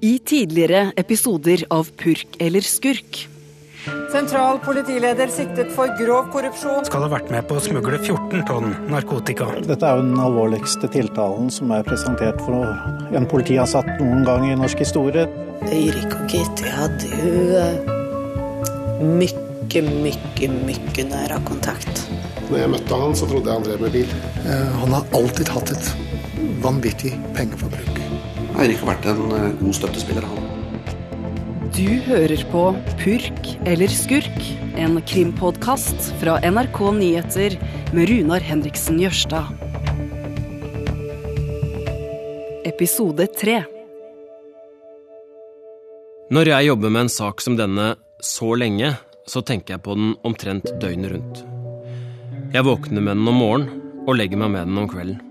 I tidligere episoder av Purk eller skurk. Sentral politileder siktet for grov korrupsjon. Skal ha vært med på å smugle 14 tonn narkotika. Dette er jo den alvorligste tiltalen som er presentert for en politiansatt noen gang i norsk historie. Eirik og Kitty hadde jo mye, mye, mye nære kontakt. Når jeg møtte han, så trodde jeg han drev med bil. Eh, han har alltid hatt et vanvittig pengeforbruk. Eirik har vært en eh, god støttespiller, han. Du hører på Purk eller skurk, en krimpodkast fra NRK Nyheter med Runar Henriksen Jørstad. Episode tre. Når jeg jobber med en sak som denne så lenge, så tenker jeg på den omtrent døgnet rundt. Jeg våkner med den om morgenen og legger meg med den om kvelden.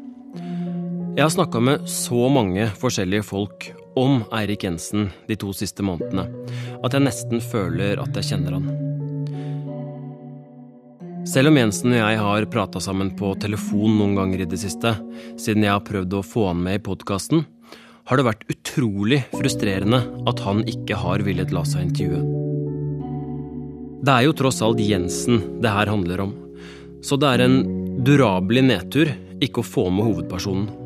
Jeg har snakka med så mange forskjellige folk om Eirik Jensen de to siste månedene at jeg nesten føler at jeg kjenner han. Selv om Jensen og jeg har prata sammen på telefon noen ganger i det siste, siden jeg har prøvd å få han med i podkasten, har det vært utrolig frustrerende at han ikke har villet la seg intervjue. Det er jo tross alt Jensen det her handler om, så det er en durabelig nedtur ikke å få med hovedpersonen.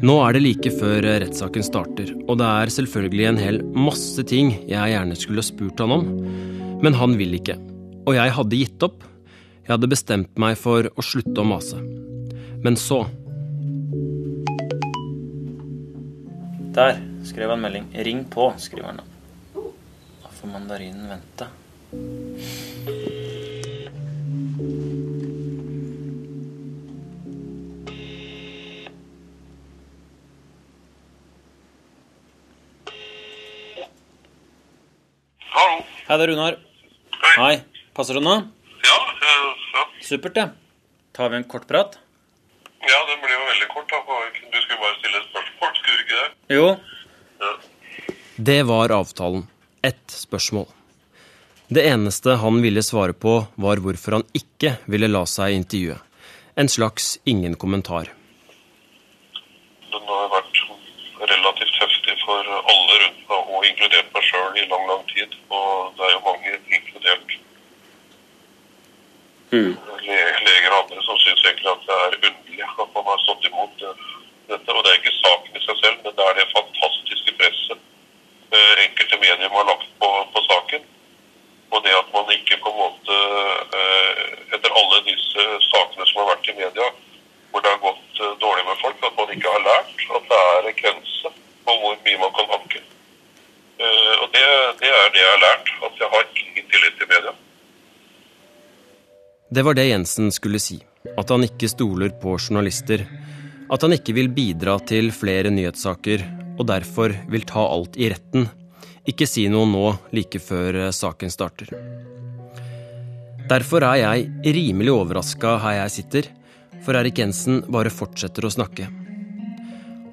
Nå er det like før rettssaken starter, og det er selvfølgelig en hel masse ting jeg gjerne skulle spurt han om, men han vil ikke. Og jeg hadde gitt opp. Jeg hadde bestemt meg for å slutte å mase. Men så Der skrev han melding. Ring på, skriver han da. Da får mandarinen vente. Hallo. Hei, det er Runar. Hei. Hei. Passer det nå? Ja, eh, ja. Supert, det. Tar vi en kort prat? ja, det blir jo veldig kort. da. Du skulle bare stille et spørsmål, skulle du ikke det? Jo. Ja. Det var avtalen. Ett spørsmål. Det eneste han ville svare på, var hvorfor han ikke ville la seg intervjue. En slags ingen kommentar. Den har vært relativt heftig for alle rundt meg, og inkludert meg sjøl i lang, lang tid. Og det er jo mange, inkludert mm. leger og andre, som syns egentlig at det er underlig at man har stått imot eh, dette. Og det er ikke saken i seg selv, men det er det fantastiske presset eh, enkelte medier har lagt på, på saken. Og det at man ikke på en måte, eh, etter alle disse sakene som har vært i media, hvor det har gått dårlig med folk, at man ikke har lært at det er en grense på hvor mye man kan anke. Eh, Og det, det er det jeg har lært, at jeg har ingen tillit til media. Det var det Jensen skulle si. At han ikke stoler på journalister. At han ikke vil bidra til flere nyhetssaker, og derfor vil ta alt i retten. Ikke si noe nå, like før eh, saken starter. Derfor er jeg rimelig overraska her jeg sitter, for Erik Jensen bare fortsetter å snakke.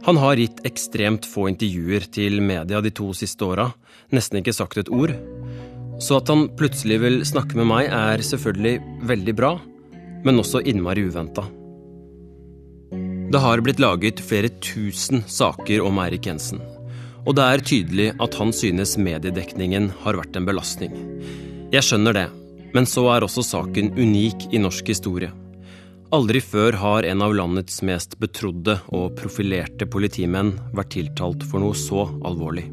Han har gitt ekstremt få intervjuer til media de to siste åra, nesten ikke sagt et ord. Så at han plutselig vil snakke med meg, er selvfølgelig veldig bra, men også innmari uventa. Det har blitt laget flere tusen saker om Eirik Jensen, og det er tydelig at han synes mediedekningen har vært en belastning. Jeg skjønner det, men så er også saken unik i norsk historie. Aldri før har en av landets mest betrodde og profilerte politimenn vært tiltalt for noe så alvorlig.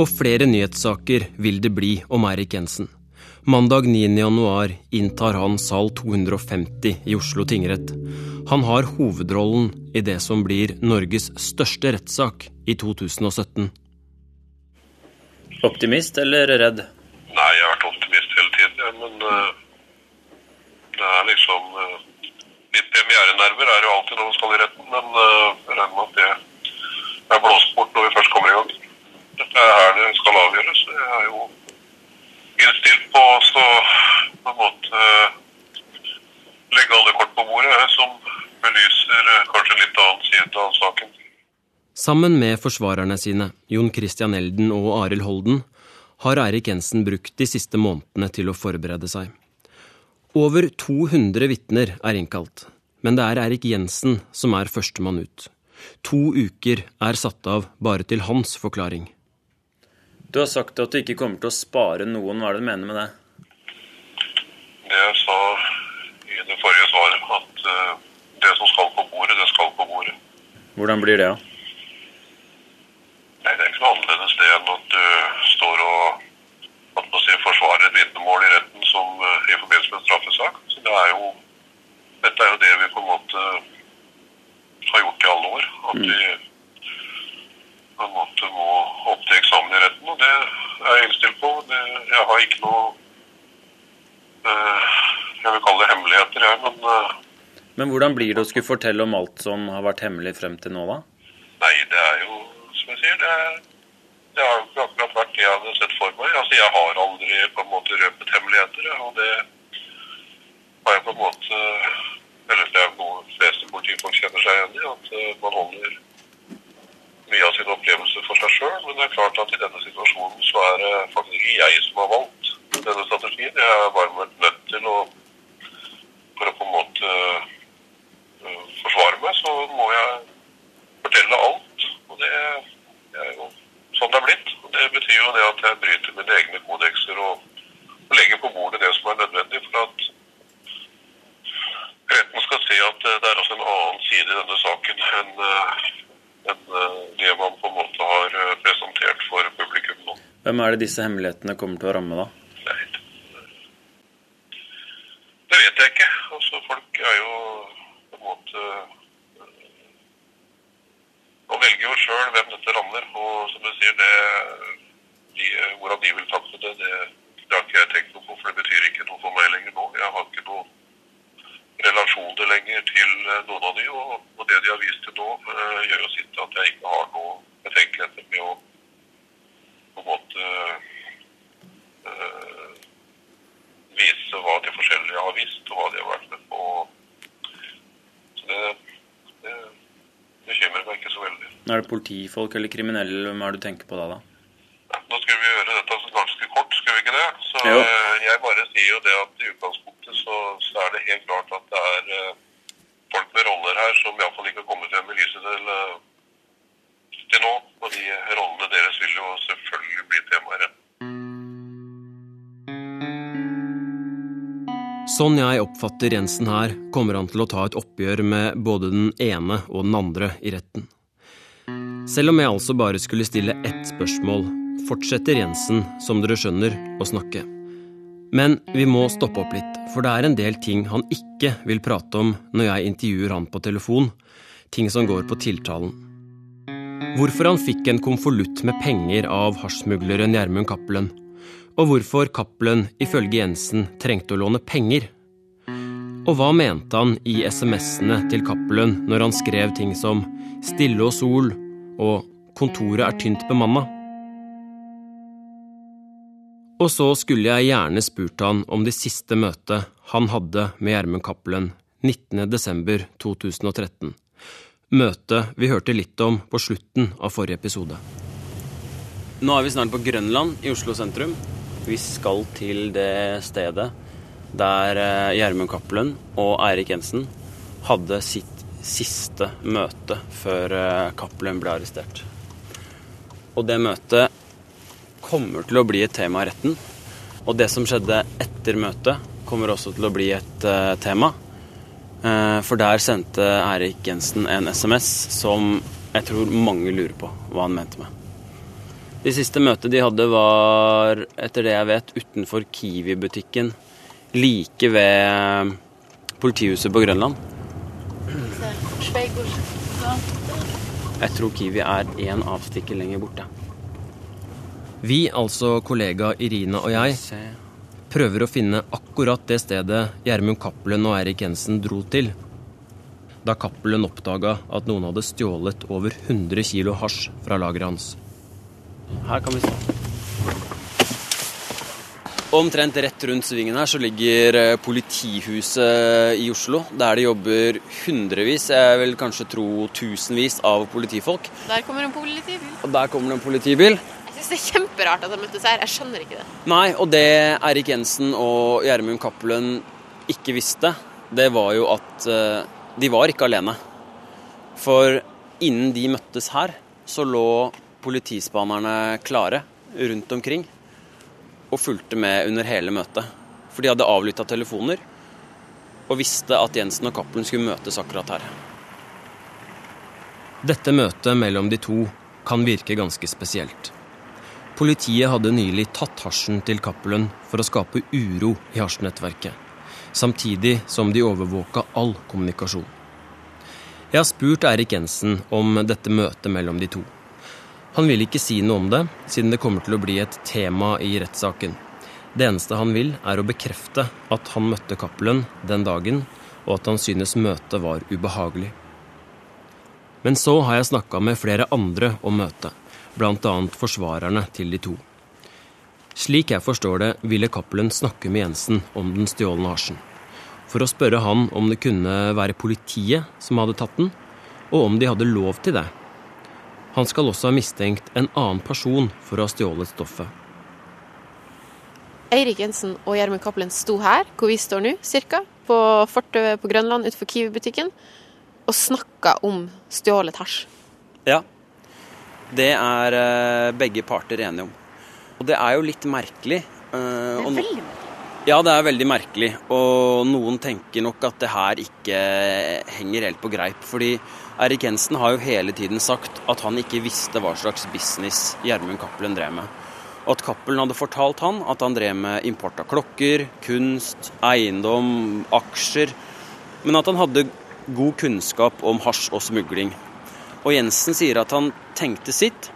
Og flere nyhetssaker vil det bli om Eirik Jensen. Mandag 9. januar inntar han sal 250 i Oslo tingrett. Han har hovedrollen i det som blir Norges største rettssak i 2017. Optimist eller redd? Nei, jeg har vært optimist hele tiden, ja, men eh, det er liksom eh, Litt premierenerver er jo alltid når man skal i retten, men eh, jeg regner med at det er blåst bort når vi først kommer i gang. Dette er her det skal avgjøres. Jeg er jo innstilt på å på en måte legge alle kort på bordet her, som belyser eh, kanskje litt annen side av saken. Sammen med forsvarerne sine, Jon Christian Elden og Arild Holden, har Eirik Jensen brukt de siste månedene til å forberede seg. Over 200 vitner er innkalt, men det er Erik Jensen som er førstemann ut. To uker er satt av bare til hans forklaring. Du har sagt at du ikke kommer til å spare noen. Hva er det du mener med det? Det jeg sa i det forrige svaret, at uh, det som skal på bordet, det skal på bordet. Hvordan blir det, da? Nei, Det er ikke noe annerledes det enn at du står og at man si, forsvarer et vitnemål i retten som uh, i forbindelse med en straffesak. Så det er jo, dette er jo det vi på en måte har gjort i alle år. At de på en måte må opp til eksamen i retten, og det er jeg innstilt på. Det, jeg har ikke noe uh, Jeg vil kalle det hemmeligheter, jeg, men uh, Men hvordan blir det å skulle fortelle om alt som har vært hemmelig frem til nå, da? Nei, det er jo, som jeg sier, det, det har jo ikke akkurat vært det jeg hadde sett for meg. Altså, Jeg har aldri på en måte røpet hemmeligheter, og det har jeg på en måte Eller det er noe politifolk kjenner seg igjen i, at eh, man holder mye av sin opplevelse for seg sjøl. Men det er klart at i denne situasjonen så er det faktisk ikke jeg som har valgt denne strategien. Jeg har bare vært nødt til å For å på en måte eh, forsvare meg, så må jeg fortelle alt. Og det er jo sånn det er blitt. Og det betyr jo det at jeg bryter mine egne kodekser og legger på bordet det som er nødvendig for at retten skal se at eh, det er også en annen side i denne saken enn eh, enn, eh, det man på en måte har presentert for publikum nå. Hvem er det disse hemmelighetene kommer til å ramme, da? Det vet jeg ikke. Altså, folk er jo på en måte Man velger jo sjøl hvem dette rammer. Og som du sier, det, de, hvordan de vil takle det, det, det har ikke jeg tenkt noe på. For det betyr ikke noe for meg lenger nå. Jeg har ikke noe relasjoner lenger til øh, noen av de, og, og det de har vist til nå, uh, gjør jo sitt at jeg ikke har noe betenkeligheter med å på en måte uh, vise hva de forskjellige har visst, og hva de har vært med på. Så det, det bekymrer meg ikke så veldig. Er det politifolk eller kriminelle? Hvem er det du tenker på da? da? Nå skulle vi gjøre dette så ganske kort, skulle vi ikke det? Så Jo. eh, jeg bare sier jo det at i utgangspunktet så, så er det helt klart at det er eh, folk med roller her som iallfall ikke har kommet frem i lyset til, eh, til nå. Og de rollene deres vil jo selvfølgelig bli tema. Sånn jeg oppfatter Jensen her, kommer han til å ta et oppgjør med både den ene og den andre i retten. Selv om jeg altså bare skulle stille ett spørsmål, fortsetter Jensen, som dere skjønner, å snakke. Men vi må stoppe opp litt, for det er en del ting han ikke vil prate om når jeg intervjuer han på telefon, ting som går på tiltalen. Hvorfor han fikk en konvolutt med penger av hasjsmugleren Gjermund Cappelen, og hvorfor Cappelen ifølge Jensen trengte å låne penger. Og hva mente han i SMS-ene til Cappelen når han skrev ting som 'stille og sol' og 'kontoret er tynt bemanna'? Og så skulle jeg gjerne spurt han om det siste møtet han hadde med Gjermund Cappelen 19.12.2013. Møtet vi hørte litt om på slutten av forrige episode. Nå er vi snart på Grønland i Oslo sentrum. Vi skal til det stedet der eh, Gjermund Cappelen og Eirik Jensen hadde sitt siste møte før eh, Cappelen ble arrestert. Og det møtet kommer til å bli et tema i retten. Og det som skjedde etter møtet, kommer også til å bli et uh, tema. Uh, for der sendte Erik Jensen en SMS som jeg tror mange lurer på hva han mente med. De siste møtet de hadde var, etter det jeg vet, utenfor Kiwi-butikken like ved politihuset på Grønland. Jeg tror Kiwi er én avstikker lenger borte. Vi, altså kollega Irina og jeg, prøver å finne akkurat det stedet Gjermund Cappelen og Eirik Jensen dro til. Da Cappelen oppdaga at noen hadde stjålet over 100 kilo hasj fra lageret hans. Her kan vi stå. Omtrent rett rundt svingen her så ligger eh, politihuset i Oslo. Der det jobber hundrevis, jeg vil kanskje tro tusenvis av politifolk. Der kommer en politibil. Og der kommer det en politibil. Syns det er kjemperart at de møttes her. Jeg skjønner ikke det. Nei, og det Eirik Jensen og Gjermund Cappelen ikke visste, det var jo at eh, de var ikke alene. For innen de møttes her, så lå politispanerne klare rundt omkring og fulgte med under hele møtet. For de hadde avlytta telefoner og visste at Jensen og Cappelen skulle møtes akkurat her. Dette møtet mellom de to kan virke ganske spesielt. Politiet hadde nylig tatt hasjen til Cappelen for å skape uro i hasjnettverket, samtidig som de overvåka all kommunikasjon. Jeg har spurt Eirik Jensen om dette møtet mellom de to. Han vil ikke si noe om det, siden det kommer til å bli et tema i rettssaken. Det eneste han vil, er å bekrefte at han møtte Cappelen den dagen, og at han synes møtet var ubehagelig. Men så har jeg snakka med flere andre om møtet, bl.a. forsvarerne til de to. Slik jeg forstår det, ville Cappelen snakke med Jensen om den stjålne hasjen. For å spørre han om det kunne være politiet som hadde tatt den, og om de hadde lov til det. Han skal også ha mistenkt en annen person for å ha stjålet stoffet. Eirik Jensen og Gjermund Cappelen sto her, hvor vi står nå, cirka, på fortauet på Grønland utenfor Kiwi-butikken, og snakka om stjålet hasj. Ja. Det er uh, begge parter enige om. Og det er jo litt merkelig. Uh, det er veldig merkelig. Ja, det er veldig merkelig. Og noen tenker nok at det her ikke henger helt på greip. Fordi Erik Jensen har jo hele tiden sagt at han ikke visste hva slags business Gjermund Cappelen drev med. Og at Cappelen hadde fortalt han at han drev med import av klokker, kunst, eiendom, aksjer. Men at han hadde god kunnskap om hasj og smugling. Og Jensen sier at han tenkte sitt,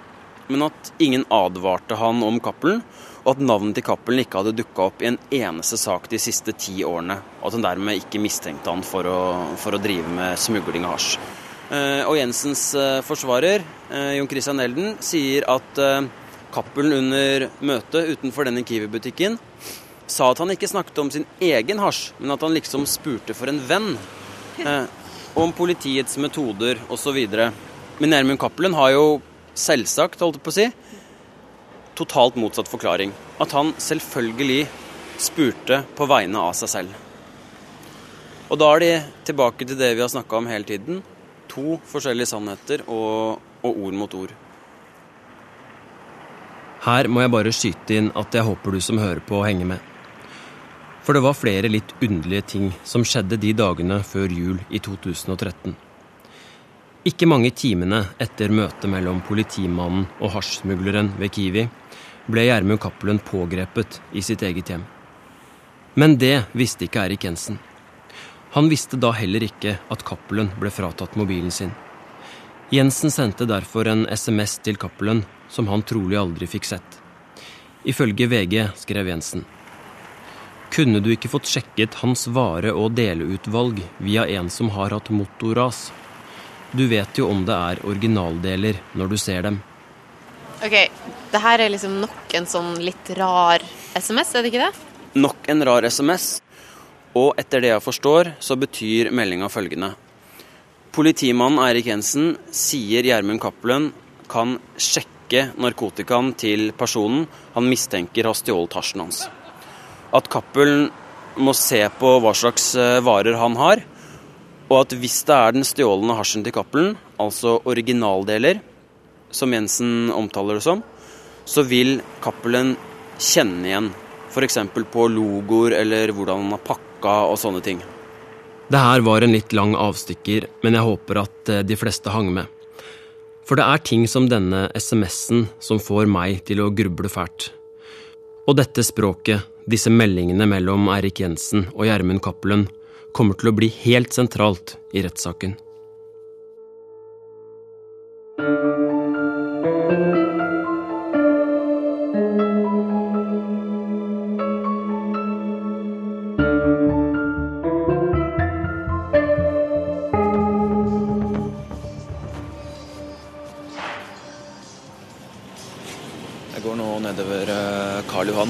men at ingen advarte han om Cappelen, og at navnet til Cappelen ikke hadde dukka opp i en eneste sak de siste ti årene. Og at han dermed ikke mistenkte han for å, for å drive med smugling av hasj. Eh, og Jensens eh, forsvarer, eh, Jon Christian Elden, sier at Cappelen under møtet utenfor denne Kiwi-butikken sa at han ikke snakket om sin egen hasj, men at han liksom spurte for en venn. Eh, om politiets metoder osv. Men Gjermund Cappelen har jo selvsagt, holdt jeg på å si, totalt motsatt forklaring. At han selvfølgelig spurte på vegne av seg selv. Og da er de tilbake til det vi har snakka om hele tiden. To forskjellige sannheter og, og ord mot ord. Her må jeg bare skyte inn at jeg håper du som hører på, henger med. For det var flere litt underlige ting som skjedde de dagene før jul i 2013. Ikke mange timene etter møtet mellom politimannen og hasjsmugleren ved Kiwi ble Gjermund Cappelen pågrepet i sitt eget hjem. Men det visste ikke Erik Jensen. Han visste da heller ikke at Cappelen ble fratatt mobilen sin. Jensen sendte derfor en SMS til Cappelen som han trolig aldri fikk sett. Ifølge VG skrev Jensen. Kunne du ikke fått sjekket hans vare- og deleutvalg via en som har hatt motorras? Du vet jo om det er originaldeler når du ser dem. Ok, det her er liksom nok en sånn litt rar SMS, er det ikke det? Nok en rar SMS. Og etter det jeg forstår, så betyr meldinga følgende. Politimannen Eirik Jensen sier Gjermund Cappelen kan sjekke narkotikaen til personen han mistenker har stjålet hasjen hans at Cappelen må se på hva slags eh, varer han har. Og at hvis det er den stjålne hasjen til Cappelen, altså originaldeler, som Jensen omtaler det som, så vil Cappelen kjenne igjen f.eks. på logoer eller hvordan han har pakka og sånne ting. Det her var en litt lang avstikker, men jeg håper at eh, de fleste hang med. For det er ting som denne SMS-en som får meg til å gruble fælt. Og dette språket disse meldingene mellom Eirik Jensen og Gjermund Cappelen kommer til å bli helt sentralt i rettssaken.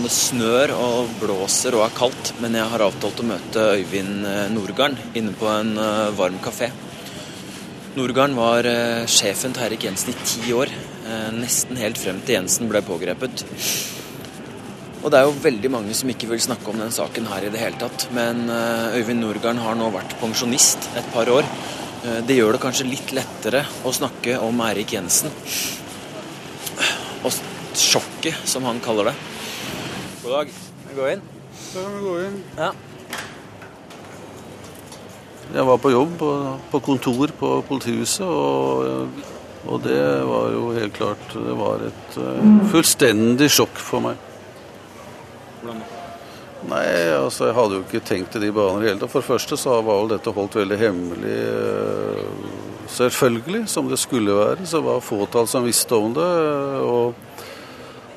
Det snør og blåser og er kaldt, men jeg har avtalt å møte Øyvind Norgarn inne på en eh, varm kafé. Norgarn var eh, sjefen til Erik Jensen i ti år, nesten helt frem til Jensen ble pågrepet. Og det er jo veldig mange som ikke vil snakke om den saken her i det hele tatt. Men Øyvind Norgarn har nå vært pensjonist et par år. Eh, det gjør det kanskje litt lettere å snakke om Erik Jensen. Og sjokket, som han kaller det. God dag. Vi går inn? Da kan vi gå inn. Ja. Jeg var på jobb på, på kontor på politihuset, og, og, det var jo helt klart Det var et uh, fullstendig sjokk for meg. Hvordan da? Nei, altså jeg hadde jo ikke tenkt i de baner i hele tatt. For det første så var vel dette holdt veldig hemmelig. Uh, selvfølgelig, som det skulle være. Så det var fåtall som visste om det. og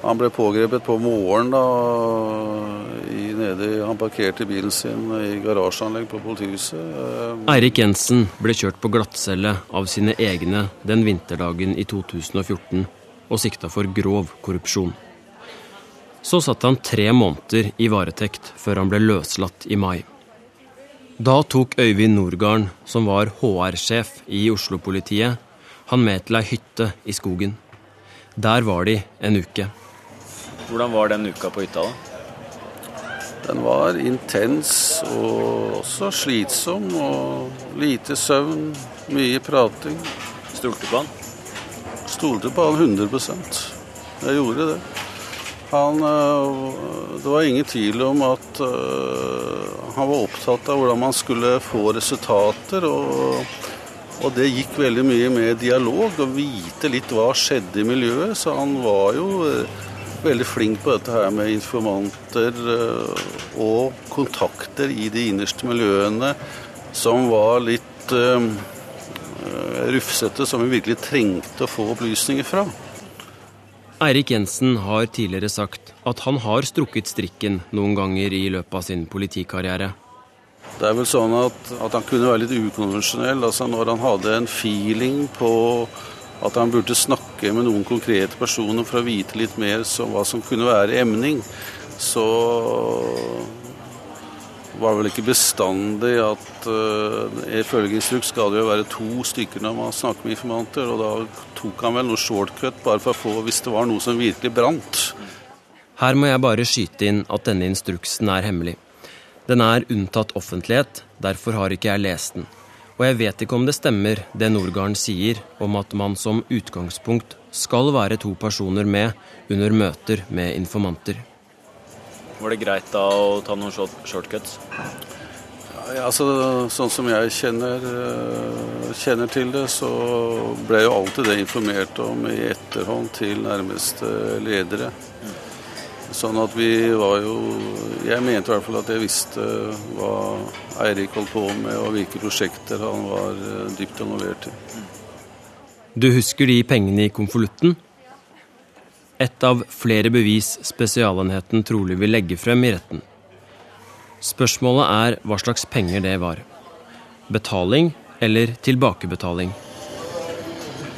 han ble pågrepet på morgenen da, i, nede, han parkerte bilen sin i garasjeanlegg på politihuset. Eirik Jensen ble kjørt på glattcelle av sine egne den vinterdagen i 2014 og sikta for grov korrupsjon. Så satt han tre måneder i varetekt før han ble løslatt i mai. Da tok Øyvind Nordgarden, som var HR-sjef i Oslo-politiet, han med til ei hytte i skogen. Der var de en uke. Hvordan var den uka på hytta, da? Den var intens og også slitsom. Og lite søvn, mye prating. Stolte på han? Stolte på han 100% Jeg gjorde det. Han Det var ingen tvil om at han var opptatt av hvordan man skulle få resultater. og og det gikk veldig mye med dialog, og vite litt hva skjedde i miljøet. Så han var jo veldig flink på dette her med informanter eh, og kontakter i de innerste miljøene som var litt uh, rufsete, som vi virkelig trengte å få opplysninger fra. Eirik Jensen har tidligere sagt at han har strukket strikken noen ganger i løpet av sin politikarriere. Det er vel sånn at, at han kunne være litt ukonvensjonell. altså Når han hadde en feeling på at han burde snakke med noen konkrete personer for å vite litt mer om hva som kunne være emning, så var det vel ikke bestandig at uh, Ifølge instruks skal det jo være to stykker når man snakker med informanter, og da tok han vel noe shortcut bare for å få hvis det var noe som virkelig brant. Her må jeg bare skyte inn at denne instruksen er hemmelig. Den er unntatt offentlighet, derfor har ikke jeg lest den. Og jeg vet ikke om det stemmer det Norgarden sier om at man som utgangspunkt skal være to personer med under møter med informanter. Var det greit da å ta noen shortcuts? Ja, altså, sånn som jeg kjenner, kjenner, til det, så ble jo alltid det informert om i etterhånd til nærmeste ledere. Sånn at vi var jo Jeg mente i hvert fall at jeg visste hva Eirik holdt på med, og hvilke prosjekter han var eh, dypt involvert i. Du husker de pengene i konvolutten? Et av flere bevis Spesialenheten trolig vil legge frem i retten. Spørsmålet er hva slags penger det var. Betaling eller tilbakebetaling?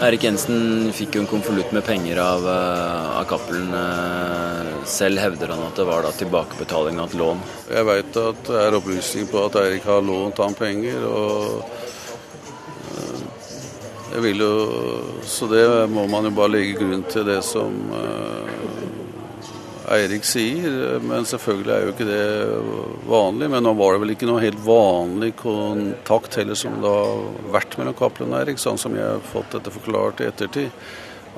Erik Jensen fikk jo en konvolutt med penger av, uh, av Cappelen. Uh, selv hevder han at det var da tilbakebetaling av et lån. Jeg veit at det er opplysning på at Eirik har lånt han penger. og uh, jeg vil jo, Så det må man jo bare legge grunn til det som Eirik sier, men selvfølgelig er jo ikke det vanlig. Men nå var det vel ikke noe helt vanlig kontakt heller som det har vært mellom Cappelen og Eirik, sånn som jeg har fått dette forklart i ettertid.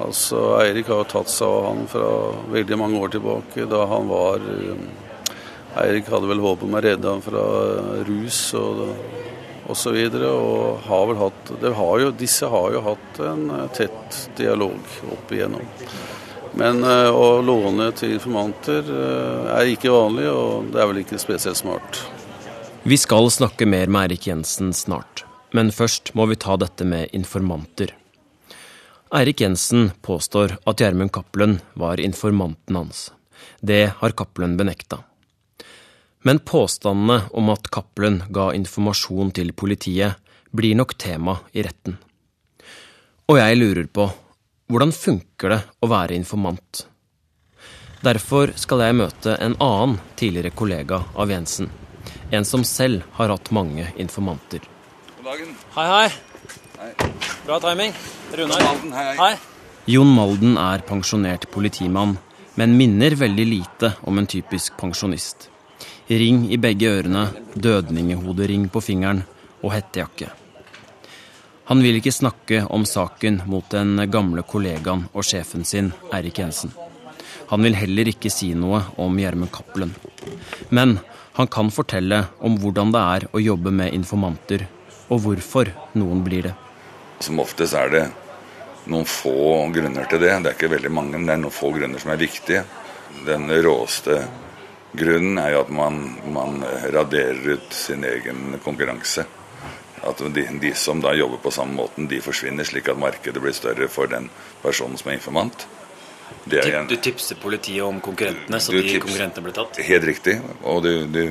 Altså, Eirik har jo tatt seg av han fra veldig mange år tilbake, da han var Eirik hadde vel håp om å redde han fra rus og osv. Og, og har vel hatt, disse har jo hatt en tett dialog opp igjennom. Men uh, å låne til informanter uh, er ikke vanlig, og det er vel ikke spesielt smart. Vi skal snakke mer med Eirik Jensen snart, men først må vi ta dette med informanter. Eirik Jensen påstår at Gjermund Cappelen var informanten hans. Det har Cappelen benekta. Men påstandene om at Cappelen ga informasjon til politiet, blir nok tema i retten. Og jeg lurer på hvordan funker det å være informant? Derfor skal jeg møte en annen tidligere kollega av Jensen. En som selv har hatt mange informanter. God dagen. Hei, hei. Hei. Bra timing. Runar. Malden, hei, hei. hei. Jon Malden er pensjonert politimann, men minner veldig lite om en typisk pensjonist. Ring i begge ørene, dødningehodering på fingeren og hettejakke. Han vil ikke snakke om saken mot den gamle kollegaen og sjefen sin, Eirik Jensen. Han vil heller ikke si noe om Gjermund Cappelen. Men han kan fortelle om hvordan det er å jobbe med informanter, og hvorfor noen blir det. Som oftest er det noen få grunner til det. Det er ikke veldig mange, men det er noen få grunner som er viktige. Den råeste grunnen er jo at man, man raderer ut sin egen konkurranse. At de, de, som da jobber på samme måten, de forsvinner, slik at markedet blir større for den personen som er informant. Er en, du tipser politiet om konkurrentene, så de tips, konkurrentene blir tatt? Helt riktig. Og du, du,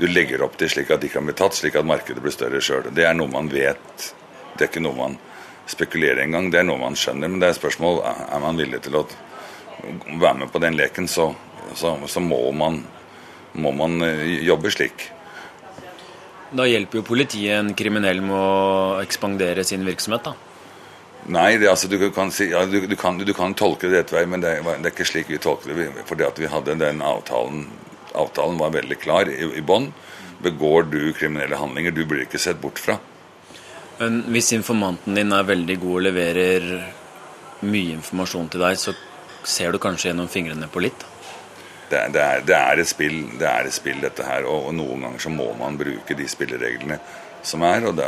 du, legger opp til slik at de kan bli tatt, slik at markedet blir større sjøl. Det er noe man vet. Det er ikke noe man spekulerer engang. Det er noe man skjønner. Men det er et spørsmål er man villig til å være med på den leken, så, så, så må, man, må man eh, jobbe slik. Da hjelper jo politiet en kriminell med å ekspandere sin virksomhet, da? Nei, det, altså, du, kan si, ja, du, du, kan, du, kan, tolke det rett vei, men det, det, er ikke slik vi tolker det. Fordi at vi hadde den avtalen Avtalen var veldig klar i, i bånn. Begår du kriminelle handlinger, du blir ikke sett bort fra. Men hvis informanten din er veldig god og leverer mye informasjon til deg, så ser du kanskje gjennom fingrene på litt? Det, det, er, det, er, et spill, det er et spill, dette her. Og, og, noen ganger så må man bruke de spillereglene som er. Og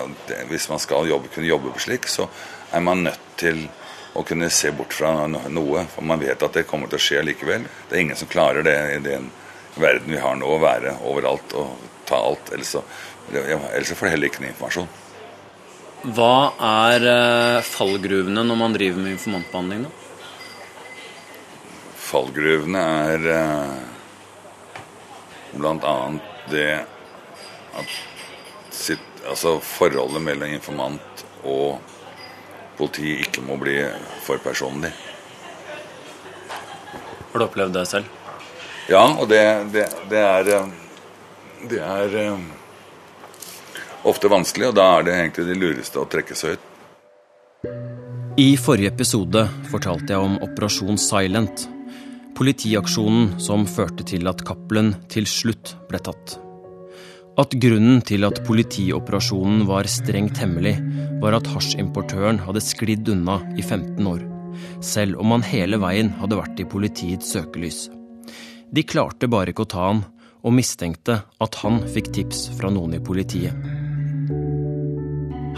hvis man skal jobbe, kunne jobbe på slik, så er man nødt til å kunne se bort fra noe. For man vet at det kommer til å skje likevel. Det er ingen som klarer det i den verden vi har nå, å være overalt og ta alt. Ellers så, ellers får du heller ikke noe informasjon. Hva er eh, fallgruvene når man driver med informantbehandling? da? Fallgruvene er eh, bl.a. det at sitt, altså forholdet mellom informant og politi ikke må bli for personlig. Har du opplevd det selv? Ja, og det, det, det er eh, Det er eh, ofte vanskelig, og da er det egentlig de lureste å trekke seg ut. I forrige episode fortalte jeg om Operasjon Silent, Politiaksjonen som førte til at Cappelen til slutt ble tatt. At grunnen til at politioperasjonen var strengt hemmelig, var at hasjimportøren hadde sklidd unna i 15 år, selv om han hele veien hadde vært i politiets søkelys. De klarte bare ikke å ta han, og mistenkte at han fikk tips fra noen i politiet.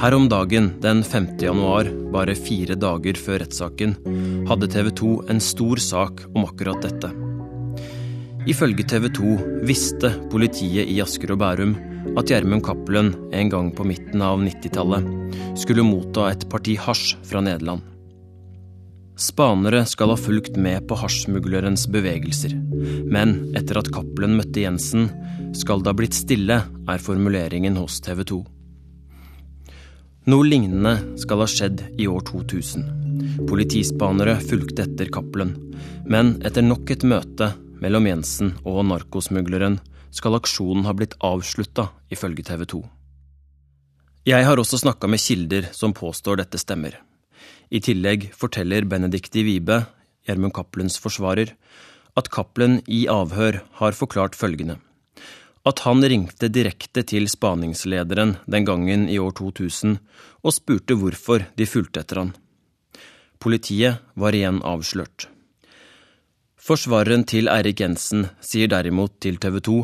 Her om dagen, den 5. januar, bare fire dager før rettssaken, hadde TV 2 en stor sak om akkurat dette. Ifølge TV 2 visste politiet i Asker og Bærum at Gjermund Cappelen en gang på midten av 90-tallet skulle motta et parti hasj fra Nederland. Spanere skal ha fulgt med på hasjsmuglerens bevegelser, men etter at Cappelen møtte Jensen, skal det ha blitt stille, er formuleringen hos TV 2. Noe lignende skal ha skjedd i år 2000. Politispanere fulgte etter Cappelen, men etter nok et møte mellom Jensen og narkosmugleren skal aksjonen ha blitt avslutta, ifølge TV 2. Jeg har også snakka med kilder som påstår dette stemmer. I tillegg forteller Benedicte Vibe, Gjermund Cappelens forsvarer, at Cappelen i avhør har forklart følgende at han ringte direkte til spaningslederen den gangen i år 2000 og spurte hvorfor de fulgte etter han. Politiet var igjen avslørt. Forsvareren til Eirik Jensen sier derimot til TV 2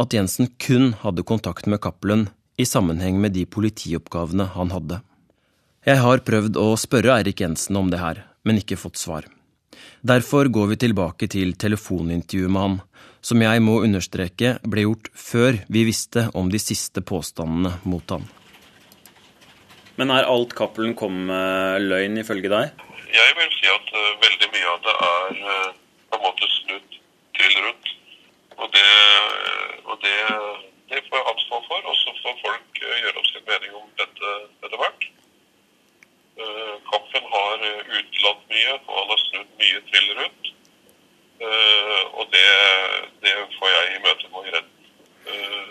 at Jensen kun hadde kontakt med Cappelen i sammenheng med de politioppgavene han hadde. Jeg har prøvd å spørre Eirik Jensen om det her, men ikke fått svar. Derfor går vi tilbake til telefonintervjuet med han, som jeg må understreke ble gjort før vi visste om de siste påstandene mot han. Men er alt Cappelen kom med løgn, ifølge deg? Jeg vil si at uh, veldig mye av det er uh, på en måte snudd til rundt. Og det, og det, det får jeg ansvar for, og så får folk uh, gjøre opp sin mening om dette etter hvert. Kappen har utelatt mye, og han har snudd mye til rundt. Uh, og det, det, får jeg i møte med i retten. Uh,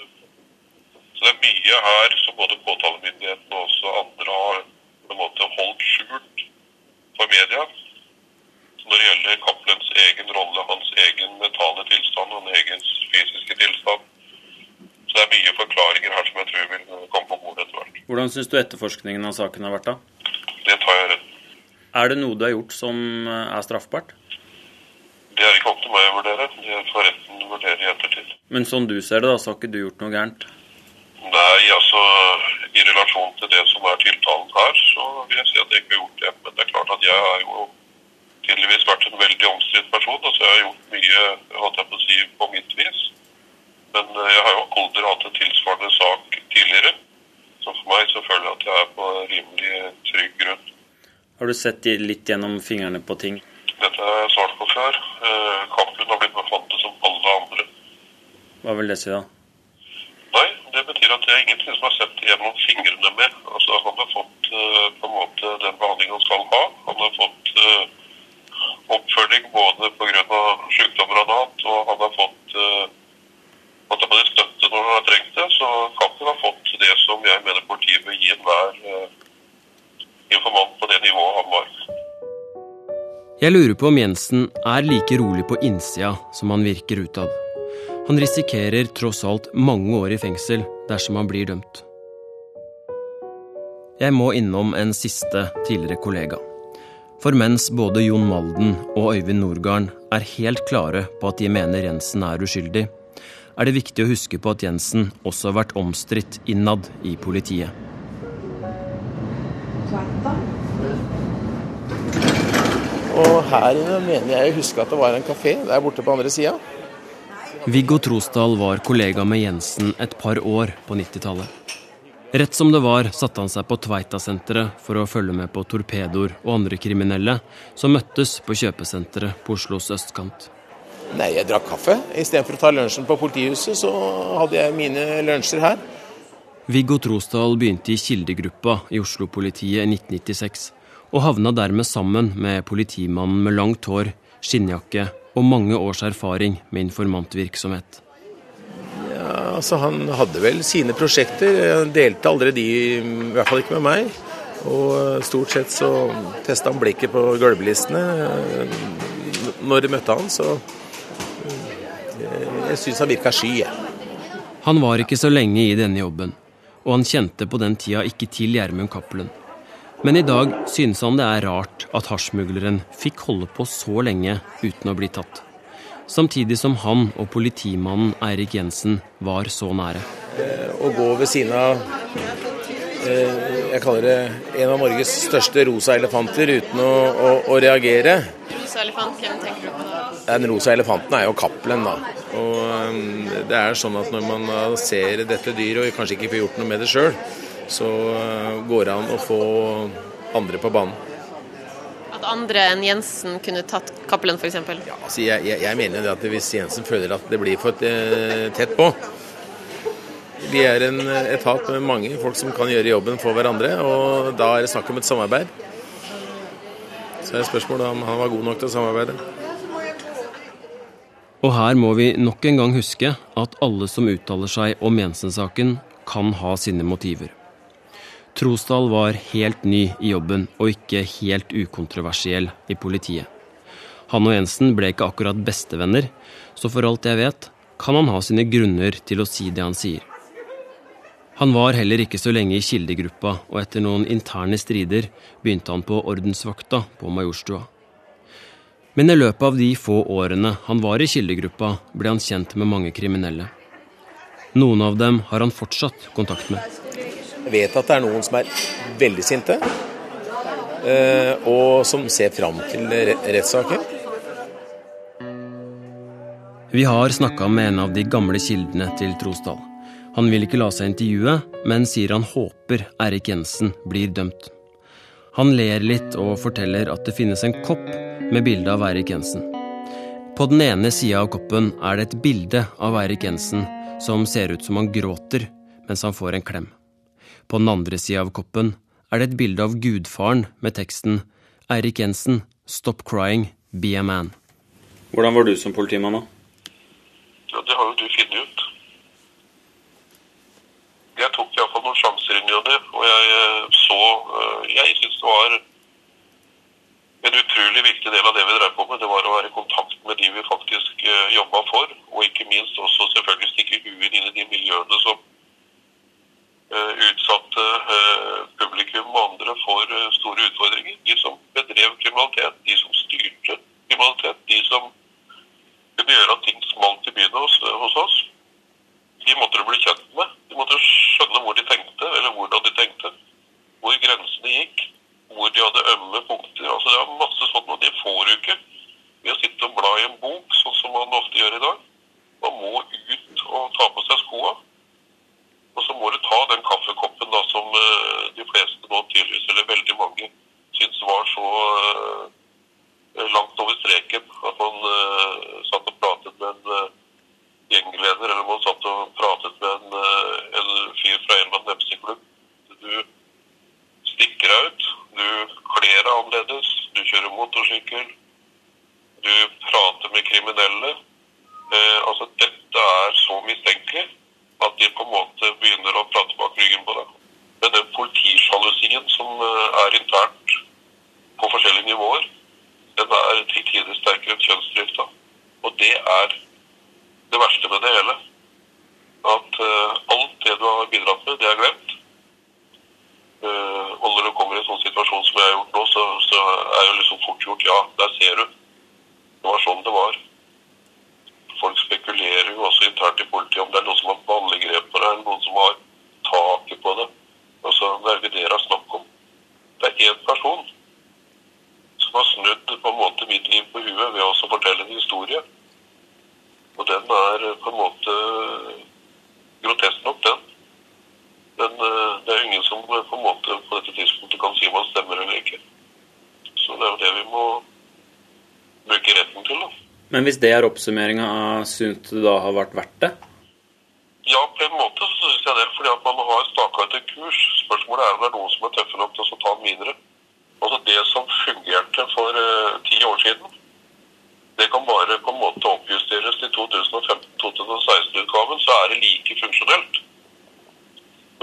så det er mye her som både påtalemyndigheten og også andre har på en måte holdt skjult for media. Når det gjelder Cappelens egen rolle, hans egen mentale tilstand og hans egen fysiske tilstand, så det er mye forklaringer her som jeg tror vil komme på bordet etter hvert. Hvordan syns du etterforskningen av saken har vært, da? Det tar jeg rett. Er det noe du har gjort som eh, er straffbart? Det er ikke opp til meg å vurdere. Det får retten vurdere i ettertid. Men sånn du ser det, da, så har ikke du gjort noe gærent? Nei, altså i relasjon til det som er tiltalen her, så vil jeg si at jeg ikke har gjort det. Men det er klart at jeg har jo tydeligvis vært en veldig omstridt person. Altså jeg har gjort mye, holdt jeg på å si, på mitt vis. Men eh, jeg har jo aldri hatt en tilsvarende sak tidligere. Så for meg så føler jeg at jeg er på rimelig trygg grunn. Har du sett litt gjennom fingrene på ting? Dette har jeg svart på før. Eh, har blitt befattet som alle andre. Hva vil det si, da? Nei, det betyr at det er ingenting som har sett gjennom fingrene med. Altså, han har fått uh, på en måte den behandling han skal ha. Han har fått uh, oppfølging både pga. sykdommer han har hatt, og han har fått at han både støtte når han har trengt det. Så Kappen har fått det som jeg mener politiet bør gi enhver informant på det nivået han var. Jeg lurer på om Jensen er like rolig på innsida som han virker utad. Han risikerer tross alt mange år i fengsel dersom han blir dømt. Jeg må innom en siste tidligere kollega. For mens både Jon Malden og Øyvind Norgarn er helt klare på at de mener Jensen er uskyldig, er det viktig å huske på at Jensen også har vært omstridt innad i politiet. Og her inne mener jeg å huske at det var en kafé der borte på andre sida. Viggo Trosdal var kollega med Jensen et par år på 90-tallet. Rett som det var satte han seg på Tveita-senteret for å følge med på torpedoer og andre kriminelle som møttes på kjøpesenteret på Oslos østkant. Nei, jeg drakk kaffe. Istedenfor å ta lunsjen på politihuset, så hadde jeg mine lunsjer her. Viggo Trosdal begynte i Kildegruppa i Oslo-politiet i 1996, og havna dermed sammen med politimannen med langt hår, skinnjakke og mange års erfaring med informantvirksomhet. Ja, altså Han hadde vel sine prosjekter. Han delte aldri de, i hvert fall ikke med meg. Og stort sett så testa han blikket på gulvlistene når jeg møtte han, så jeg syns han virka sky. Han var ikke så lenge i denne jobben, og han kjente på den tida ikke til Gjermund Cappelen. Men i dag synes han det er rart at hasjsmugleren fikk holde på så lenge uten å bli tatt. Samtidig som han og politimannen Eirik Jensen var så nære. Å gå ved siden av jeg kaller det en av Norges største rosa elefanter uten å, å, å reagere. Rosa elefant, hvem tenker du på da? Den rosa elefanten er jo Cappelen, da. Og det er sånn at når man ser dette dyret og kanskje ikke får gjort noe med det sjøl, så går det an å få andre på banen. At andre enn Jensen kunne tatt Cappelen, f.eks.? Ja, altså jeg, jeg, jeg mener at hvis Jensen føler at det blir for tett på Vi er en etat med mange folk som kan gjøre jobben for hverandre, og da er det snakk om et samarbeid. Så er spørsmålet om han var god nok til å samarbeide. Og her må vi nok en gang huske at alle som uttaler seg om Jensen-saken, kan ha sine motiver. Trosdal var helt ny i jobben og ikke helt ukontroversiell i politiet. Han og Jensen ble ikke akkurat bestevenner, så for alt jeg vet, kan han ha sine grunner til å si det han sier. Han var heller ikke så lenge i Kildegruppa, og etter noen interne strider begynte han på ordensvakta på Majorstua. Men i løpet av de få årene han var i Kildegruppa, ble han kjent med mange kriminelle. Noen av dem har han fortsatt kontakt med. Jeg vet at det er noen som er veldig sinte, og som ser fram til rettssaker. Vi har snakka med en av de gamle kildene til Trosdal. Han vil ikke la seg intervjue, men sier han håper Erik Jensen blir dømt. Han ler litt og forteller at det finnes en kopp med bilde av Eirik Jensen. På den ene sida av koppen er det et bilde av Eirik Jensen som ser ut som han gråter mens han får en klem. På den andre sida av koppen er det et bilde av gudfaren med teksten Eirik Jensen, stop crying, be a man. Hvordan var du som politimann, da? Ja, Det har jo du funnet ut. Jeg tok iallfall noen sjanser inn i det, og jeg så Jeg syns det var en utrolig viktig del av det vi drev på med, det var å være i kontakt med de vi faktisk uh, jobba for. Og ikke minst også selvfølgelig stikke huet inn i de miljøene som utsatte uh, publikum og andre for uh, store utfordringer. De som bedrev kriminalitet, de som styrte kriminalitet, de som kunne gjøre at ting smalt i byen hos, oss. De måtte du bli kjent med. De måtte skjønne hvor de tenkte, eller hvordan de tenkte. Hvor grensene gikk hvor de hadde ømme punkter. Altså Det er masse sånt, og det får du ikke ved å sitte og bla i en bok, sånn som man ofte gjør i dag. Man må ut og ta på seg skoa. Ta den kaffekoppen da som uh, de fleste nå tydeligvis, eller veldig mange, syns var så uh, langt over streken. At man uh, satt og pratet med en gjengleder, eller man satt og pratet med en, en fyr fra annen MC-klubb. Du stikker deg ut. Du kler deg annerledes. Du kjører motorsykkel. Du prater med kriminelle. Eh, altså, dette er så mistenkelig at de på en måte begynner å prate bak ryggen på deg. Men den politisjalusien som eh, er internt på forskjellige nivåer, den er til tider sterkere enn kjønnsdrifta. Og det er det verste med det hele. At uh, alt det du har bidratt med, det er glemt. Uh, og når du kommer i en sånn situasjon som jeg har gjort nå, så, så er jo liksom fort gjort Ja, der ser du. Det var sånn det var. Folk spekulerer jo også internt i politiet om det er noen som har ballegrep på det, eller noen som har taket på det. Altså, Det er ikke det dere har snakk om. Det er én person som har snudd på en måte mitt liv på huet ved å fortelle en historie. Og den er på en måte grotesk nok, den. Men uh, det er ingen som på en måte på dette tidspunktet kan si om han stemmer eller ikke. Så det er jo det vi må bruke retten til. da. Men hvis det er oppsummeringa syns du da har vært verdt det? Ja, på en måte så syns jeg det. Fordi at man har staka ut en kurs. Spørsmålet er om det er noen som er tøffe nok til å ta den videre. Altså Det som fungerte for uh, ti år siden, det kan bare på en måte oppjusteres til 2015-2016-utgaven, så er det like funksjonelt.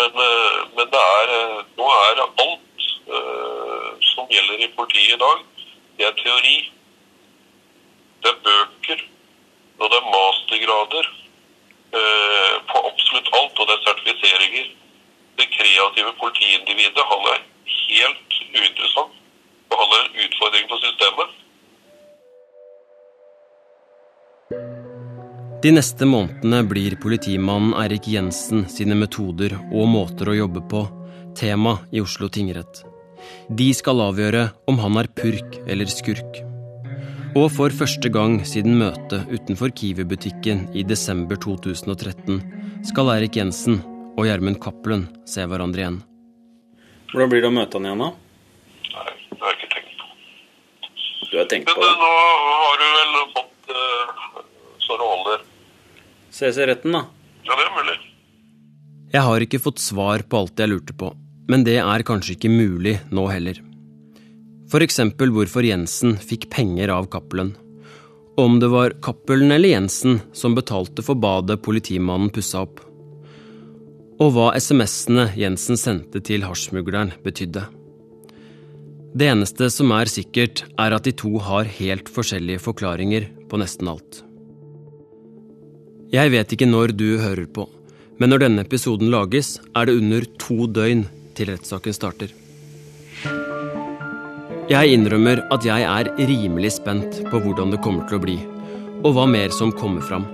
Men, eh, men det er, nå er alt uh, som gjelder i politiet i dag, det er teori. Det er bøker, og det er mastergrader uh, på absolutt alt, og det er sertifiseringer. Det kreative politiindividet, han er helt uinteressant, og han er en utfordring for systemet. De neste månedene blir politimannen Eirik Jensen sine metoder og måter å jobbe på tema i Oslo tingrett. De skal avgjøre om han er purk eller skurk. Og for første gang siden møtet utenfor Kiwi-butikken i desember 2013 skal Eirik Jensen og Gjermund Cappelen se hverandre igjen. Hvordan blir det å møte han igjen, da? Nei, det har jeg ikke tenkt på. Du har tenkt på det? nå har du vel fått uh, så det holder. Ses i retten, da. Ja, det er mulig. Jeg har ikke fått svar på alt jeg lurte på, men det er kanskje ikke mulig nå heller. Eksempel hvorfor Jensen fikk penger av Cappelen. Om det var Cappelen eller Jensen som betalte for badet politimannen pussa opp. Og hva SMS-ene Jensen sendte til hasjsmugleren betydde. Det eneste som er sikkert, er at de to har helt forskjellige forklaringer på nesten alt. Jeg vet ikke når du hører på, men når denne episoden lages, er det under to døgn til rettssaken starter. Jeg innrømmer at jeg er rimelig spent på hvordan det kommer til å bli, og hva mer som kommer fram.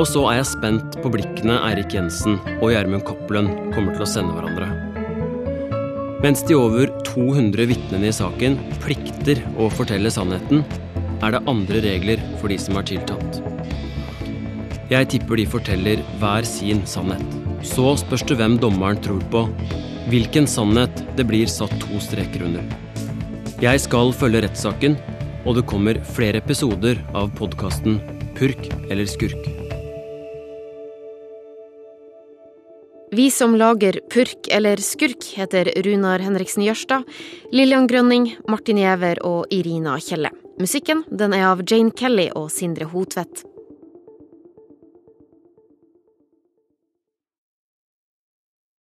Og så er jeg spent på blikkene Eirik Jensen og Gjermund Cappelen kommer til å sende hverandre. Mens de over 200 vitnene i saken plikter å fortelle sannheten, er det andre regler for de som er tiltalt. Jeg tipper de forteller hver sin sannhet. Så spørs det hvem dommeren tror på, hvilken sannhet det blir satt to streker under. Jeg skal følge rettssaken, og det kommer flere episoder av podkasten Purk eller skurk. Vi som lager Purk eller skurk, heter Runar Henriksen Jørstad, Lillian Grønning, Martin Giæver og Irina Kjelle. Musikken den er av Jane Kelly og Sindre Hotvedt.